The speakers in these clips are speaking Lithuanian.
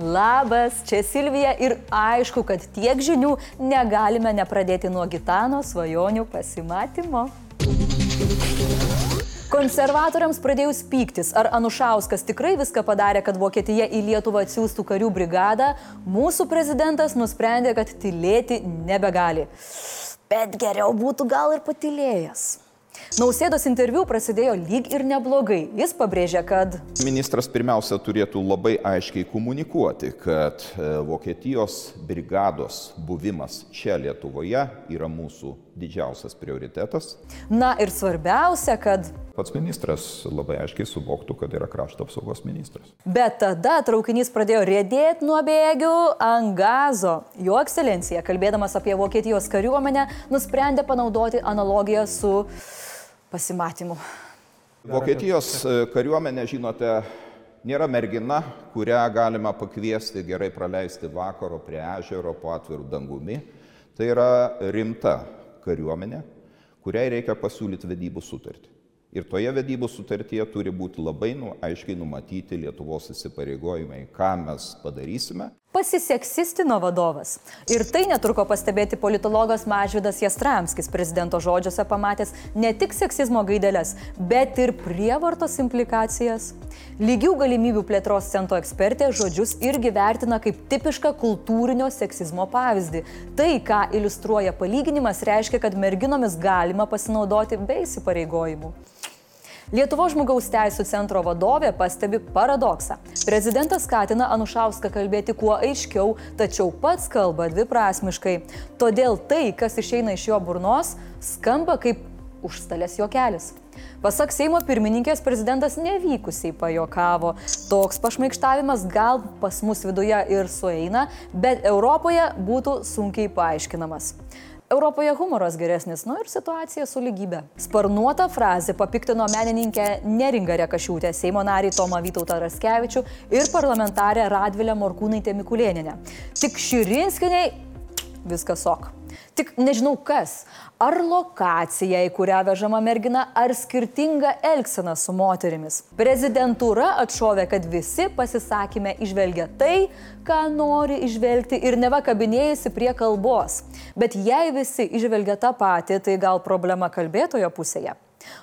Labas, čia Silvija ir aišku, kad tiek žinių negalime nepradėti nuo Gitano svajonių pasimatymo. Konservatoriams pradėjus pyktis, ar Anušauskas tikrai viską padarė, kad Vokietija į Lietuvą atsiųstų karių brigadą, mūsų prezidentas nusprendė, kad tylėti nebegali. Bet geriau būtų gal ir patilėjęs. Nausėdos interviu prasidėjo lyg ir neblogai. Jis pabrėžė, kad Ministras pirmiausia turėtų labai aiškiai komunikuoti, kad e, Vokietijos brigados buvimas čia Lietuvoje yra mūsų didžiausias prioritetas. Na ir svarbiausia, kad Pats ministras labai aiškiai suvoktų, kad yra krašto apsaugos ministras. Bet tada traukinys pradėjo rėdėti nuo bėgių ant gazo. Jo ekscelencija, kalbėdamas apie Vokietijos kariuomenę, nusprendė panaudoti analogiją su pasimatymu. Vokietijos e, kariuomenė, žinote, nėra mergina, kurią galima pakviesti gerai praleisti vakaro prie ežero po atvirų dangumi. Tai yra rimta kariuomenė, kuriai reikia pasiūlyti vedybų sutartį. Ir toje vedybų sutartyje turi būti labai nu, aiškiai numatyti Lietuvos įsipareigojimai, ką mes padarysime. Pasiseksistino vadovas. Ir tai netruko pastebėti politologas Mažvidas Jastramskis, prezidento žodžiuose pamatęs ne tik seksizmo gaidelės, bet ir prievartos implikacijas. Lygių galimybių plėtros centro ekspertė žodžius irgi vertina kaip tipišką kultūrinio seksizmo pavyzdį. Tai, ką iliustruoja palyginimas, reiškia, kad merginomis galima pasinaudoti be įsipareigojimų. Lietuvo žmogaus teisų centro vadovė pastebi paradoksą. Prezidentas skatina Anušauską kalbėti kuo aiškiau, tačiau pats kalba dviprasmiškai. Todėl tai, kas išeina iš jo burnos, skamba kaip užstalės jokelis. Pasak Seimo pirmininkės, prezidentas nevykusiai pajokavo. Toks pašmaikštavimas gal pas mus viduje ir sueina, bet Europoje būtų sunkiai paaiškinamas. Europoje humoras geresnis, nu ir situacija su lygybė. Sparnuota frazė papiktino menininkę Neringą Rekašiūtę, Seimo narį Tomą Vytautą Raskevičių ir parlamentarę Radvilę Morkūnaitę Mikulėninę. Tik Širinskiniai viskas ok. Tik nežinau kas. Ar lokacija, į kurią vežama mergina, ar skirtinga elgsena su moterimis. Prezidentūra atšovė, kad visi pasisakymę išvelgia tai, ką nori išvelgti ir neva kabinėjasi prie kalbos. Bet jei visi išvelgia tą patį, tai gal problema kalbėtojo pusėje.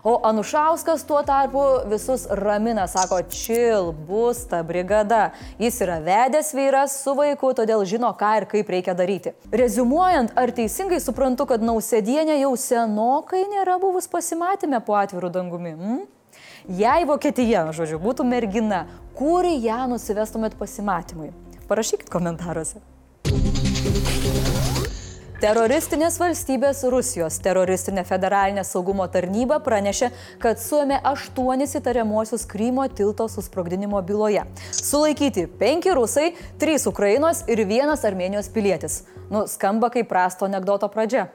O Anušauskas tuo tarpu visus ramina, sako, čil, bus ta brigada. Jis yra vedęs vyras su vaiku, todėl žino, ką ir kaip reikia daryti. Rezumuojant, ar teisingai suprantu, kad nausėdienė jau senokai nėra buvus pasimatymę po atvirų dangumi? Hmm? Jei Vokietija, žodžiu, būtų mergina, kur ją nusivestumėt pasimatymui? Parašykit komentaruose. Teroristinės valstybės Rusijos teroristinė federalinė saugumo tarnyba pranešė, kad suėmė aštuonis įtariamuosius Krymo tilto susprogdinimo byloje. Sulaikyti penki rusai, trys Ukrainos ir vienas Armenijos pilietis. Nu, skamba kaip prasto anegdoto pradžia.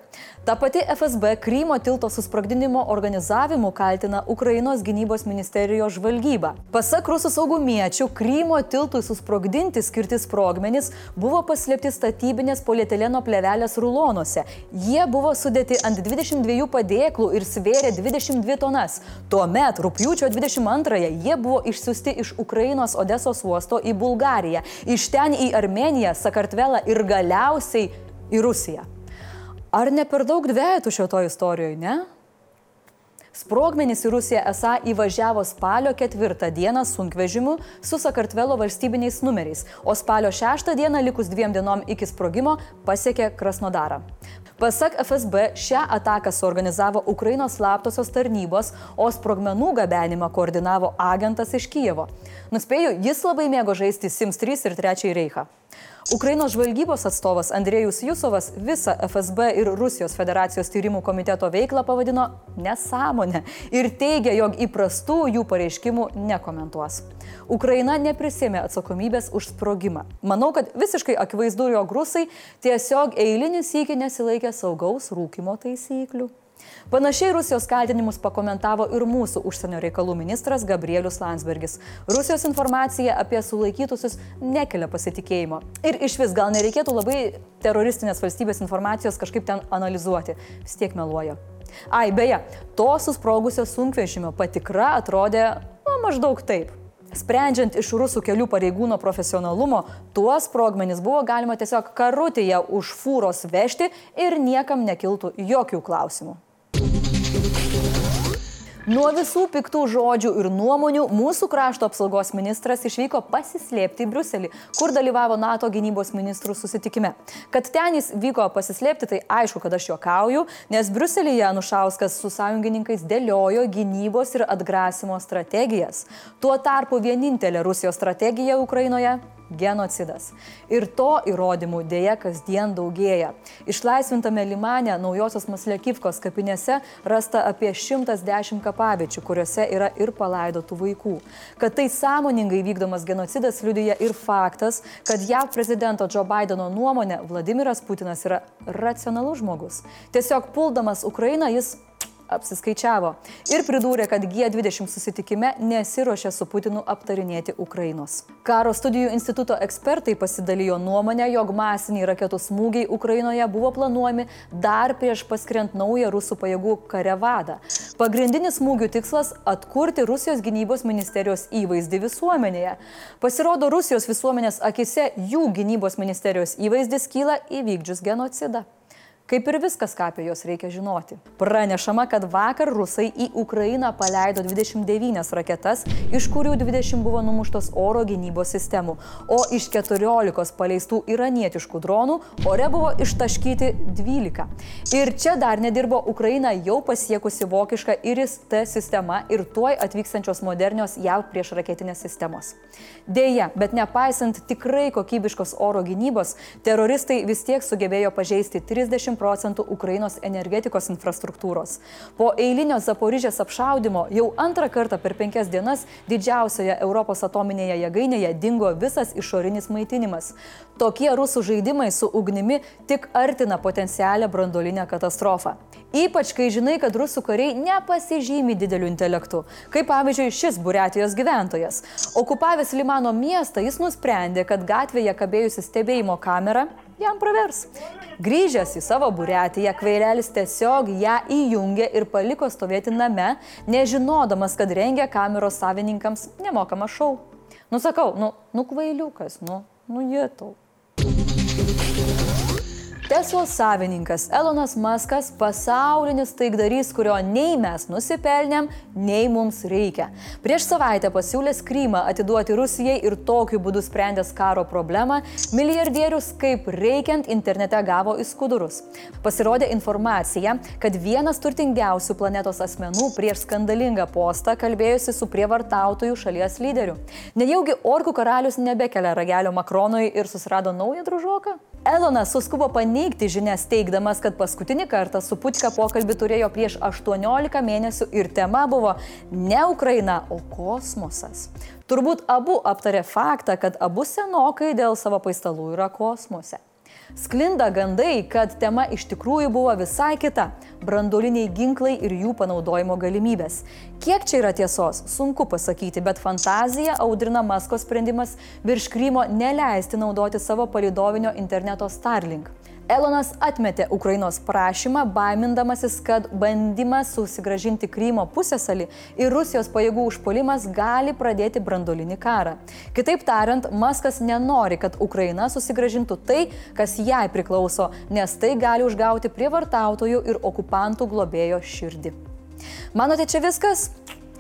Ta pati FSB Krymo tilto susprogdinimo organizavimu kaltina Ukrainos gynybos ministerijos žvalgybą. Pasak rusų saugumiečių, Krymo tiltui susprogdinti skirti sprogmenys buvo paslėpti statybinės polietileno plevelės rulonuose. Jie buvo sudėti ant 22 padėklų ir svėrė 22 tonas. Tuomet, rūpjūčio 22-ąją, jie buvo išsiusti iš Ukrainos Odesos uosto į Bulgariją, iš ten į Armeniją, Sakartvelą ir galiausiai į Rusiją. Ar ne per daug dvietų šito istorijoje, ne? Sprogmenys į Rusiją esą įvažiavo spalio ketvirtą dieną sunkvežimu su Sakartvelo valstybiniais numeriais, o spalio šeštą dieną likus dviem dienom iki sprogimo pasiekė Krasnodarą. Pasak FSB, šią ataką suorganizavo Ukrainos slaptosios tarnybos, o sprogmenų gabenimą koordinavo agentas iš Kijevo. Nuspėju, jis labai mėgo žaisti Sims 3 ir 3 Reichą. Ukrainos žvalgybos atstovas Andrėjus Jusovas visą FSB ir Rusijos federacijos tyrimų komiteto veiklą pavadino nesąmonę ir teigia, jog įprastų jų pareiškimų nekomentuos. Ukraina neprisėmė atsakomybės už sprogimą. Manau, kad visiškai akivaizdu, jog rusai tiesiog eilinį sykį nesilaikė saugaus rūkimo taisyklių. Panašiai Rusijos kaltinimus pakomentavo ir mūsų užsienio reikalų ministras Gabrielius Landsbergis. Rusijos informacija apie sulaikytusius nekelia pasitikėjimo. Ir iš vis gal nereikėtų labai teroristinės valstybės informacijos kažkaip ten analizuoti. Vis tiek meluoja. Ai, beje, to susprogusio sunkvežimio patikra atrodė nu, maždaug taip. Sprendžiant iš rusų kelių pareigūno profesionalumo, tuos sprogmenis buvo galima tiesiog karutėje už fūros vežti ir niekam nekiltų jokių klausimų. Nuo visų piktų žodžių ir nuomonių mūsų krašto apsaugos ministras išvyko pasislėpti į Bruselį, kur dalyvavo NATO gynybos ministrų susitikime. Kad ten jis vyko pasislėpti, tai aišku, kad aš juokauju, nes Bruselėje Anušauskas su sąjungininkais dėliojo gynybos ir atgrasimo strategijas. Tuo tarpu vienintelė Rusijos strategija Ukrainoje genocidas. Ir to įrodymų dėja kasdien daugėja. Išlaisvintame Limane naujosios Maslekivkos kapinėse rasta apie 110 kapaviečių, kuriuose yra ir palaidotų vaikų. Kad tai sąmoningai vykdomas genocidas liudyja ir faktas, kad JAV prezidento Joe Bideno nuomonė Vladimiras Putinas yra racionalus žmogus. Tiesiog puldamas Ukrainą jis apsiskaičiavo ir pridūrė, kad G20 susitikime nesiuošia su Putinu aptarinėti Ukrainos. Karo studijų instituto ekspertai pasidalijo nuomonę, jog masiniai raketų smūgiai Ukrainoje buvo planuojami dar prieš paskiriant naują rusų pajėgų karevadą. Pagrindinis smūgių tikslas - atkurti Rusijos gynybos ministerijos įvaizdį visuomenėje. Pasirodo, Rusijos visuomenės akise jų gynybos ministerijos įvaizdis kyla įvykdžius genocidą. Kaip ir viskas, ką apie juos reikia žinoti. Pranešama, kad vakar rusai į Ukrainą paleido 29 raketas, iš kurių 20 buvo numuštos oro gynybos sistemų, o iš 14 paleistų iranietiškų dronų ore buvo ištaškyti 12. Ir čia dar nedirbo Ukraina jau pasiekusi vokišką IRIS-T sistemą ir tuoj atvykstančios modernios JAV prieš raketinės sistemos. Deja, bet nepaisant tikrai kokybiškos oro gynybos, teroristai vis tiek sugebėjo pažeisti 30 procentų Ukrainos energetikos infrastruktūros. Po eilinio Zaporižės apšaudimo jau antrą kartą per penkias dienas didžiausioje Europos atominėje jėgainėje dingo visas išorinis maitinimas. Tokie rusų žaidimai su ugnimi tik artina potencialią brandolinę katastrofą. Ypač kai žinai, kad rusų kariai nepasižymi dideliu intelektu, kaip pavyzdžiui šis Buriatijos gyventojas. Okupavęs Limano miestą, jis nusprendė, kad gatvėje kabėjusi stebėjimo kamera jam pravers. Grįžęs į savo buretiją, kvailelis tiesiog ją įjungė ir paliko stovėti name, nežinodamas, kad rengia kameros savininkams nemokamą šou. Nusakau, nu, nu kvailiukas, nu, nu jėtau. Teslos savininkas Elonas Muskas pasaulinis taikdarys, kurio nei mes nusipelnėm, nei mums reikia. Prieš savaitę pasiūlęs Krymą atiduoti Rusijai ir tokiu būdu sprendęs karo problemą, milijardierius kaip reikiant internete gavo įskudurus. Pasirodė informacija, kad vienas turtingiausių planetos asmenų prieš skandalingą postą kalbėjusi su prievartautojų šalies lyderiu. Nejaugi orkų karalius nebekelia ragelio Makronui ir susirado naują družoką? Elonas suskubo paneigti žinias teikdamas, kad paskutinį kartą su Putka pokalbį turėjo prieš 18 mėnesių ir tema buvo ne Ukraina, o kosmosas. Turbūt abu aptarė faktą, kad abu senokai dėl savo paistalų yra kosmose. Sklinda gandai, kad tema iš tikrųjų buvo visai kita - brandoliniai ginklai ir jų panaudojimo galimybės. Kiek čia yra tiesos, sunku pasakyti, bet fantazija audrina Masko sprendimas virš Krymo neleisti naudoti savo palidovinio interneto Starlink. Elonas atmetė Ukrainos prašymą, baimindamasis, kad bandymas susigražinti Krymo pusėsalį ir Rusijos pajėgų užpolimas gali pradėti brandolinį karą. Kitaip tariant, Maskas nenori, kad Ukraina susigražintų tai, kas jai priklauso, nes tai gali užgauti prievartautojų ir okupantų globėjo širdį. Manote, čia viskas?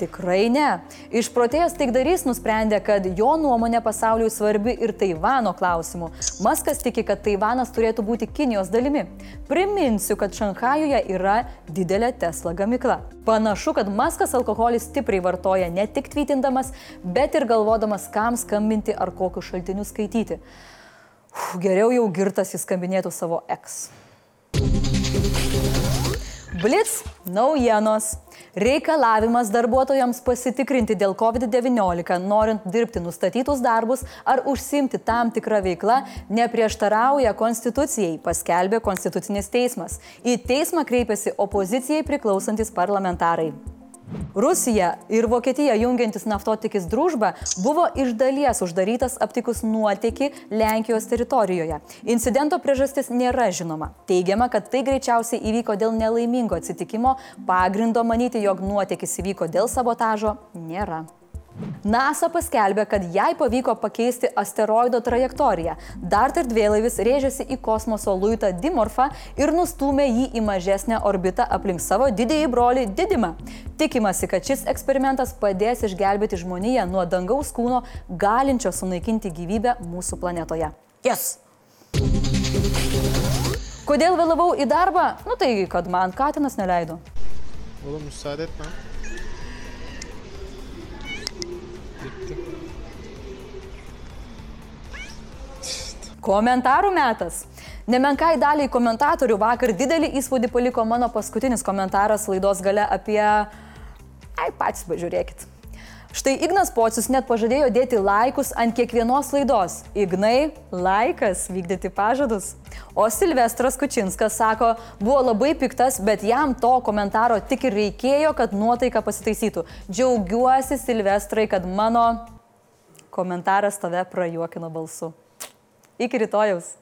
Tikrai ne. Išprotėjęs taikdarys nusprendė, kad jo nuomonė pasauliui svarbi ir Taivano klausimu. Maskas tiki, kad Taivanas turėtų būti Kinijos dalimi. Priminsiu, kad Šanhajuje yra didelė Tesla gamykla. Panašu, kad Maskas alkoholį stipriai vartoja ne tik tvytindamas, bet ir galvodamas, kam skambinti ar kokius šaltinius skaityti. Uf, geriau jau girtas jis skambinėtų savo eks. Blitz naujienos. Reikalavimas darbuotojams pasitikrinti dėl COVID-19, norint dirbti nustatytus darbus ar užsimti tam tikrą veiklą, neprieštarauja Konstitucijai, paskelbė Konstitucinis teismas. Į teismą kreipėsi opozicijai priklausantis parlamentarai. Rusija ir Vokietija jungiantis naftotikis družba buvo iš dalies uždarytas aptikus nuotėkį Lenkijos teritorijoje. Incidento priežastis nėra žinoma. Teigiama, kad tai greičiausiai įvyko dėl nelaimingo atsitikimo, pagrindo manyti, jog nuotėkis įvyko dėl sabotažo, nėra. NASA paskelbė, kad jai pavyko pakeisti asteroido trajektoriją. Dart erdvėlaivis rėžėsi į kosmoso luitą Dimorfą ir nustumė jį į mažesnę orbitą aplink savo didįjį brolį Didimą. Tikimasi, kad šis eksperimentas padės išgelbėti žmoniją nuo dangaus kūno, galinčio sunaikinti gyvybę mūsų planetoje. Yes! Kodėl vėlavau į darbą? Nu tai, kad man Katinas neleido. Oğlum müsaade etme. Komentarų metas. Nemenkai daliai komentatorių vakar didelį įspūdį paliko mano paskutinis komentaras laidos gale apie... Ai, patys pažiūrėkit. Štai Ignas Pocius net pažadėjo dėti laikus ant kiekvienos laidos. Ignai, laikas vykdyti pažadus. O Silvestras Kučinskas sako, buvo labai piktas, bet jam to komentaro tik ir reikėjo, kad nuotaika pasitaisytų. Džiaugiuosi, Silvestrai, kad mano komentaras tave prajuokino balsu. Iki rytojaus.